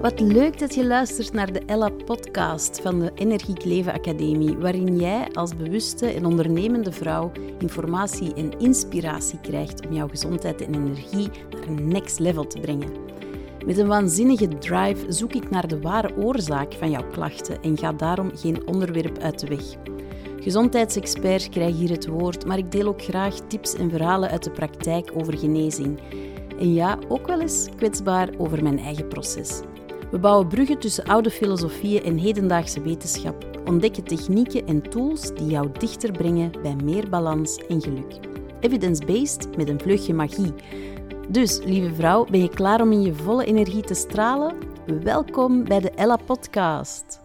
Wat leuk dat je luistert naar de Ella-podcast van de Energiek Leven Academie, waarin jij als bewuste en ondernemende vrouw informatie en inspiratie krijgt om jouw gezondheid en energie naar een next level te brengen. Met een waanzinnige drive zoek ik naar de ware oorzaak van jouw klachten en ga daarom geen onderwerp uit de weg. Gezondheidsexperts krijgen hier het woord, maar ik deel ook graag tips en verhalen uit de praktijk over genezing. En ja, ook wel eens kwetsbaar over mijn eigen proces. We bouwen bruggen tussen oude filosofieën en hedendaagse wetenschap, ontdekken technieken en tools die jou dichter brengen bij meer balans en geluk. Evidence-based met een vleugje magie. Dus, lieve vrouw, ben je klaar om in je volle energie te stralen? Welkom bij de Ella Podcast.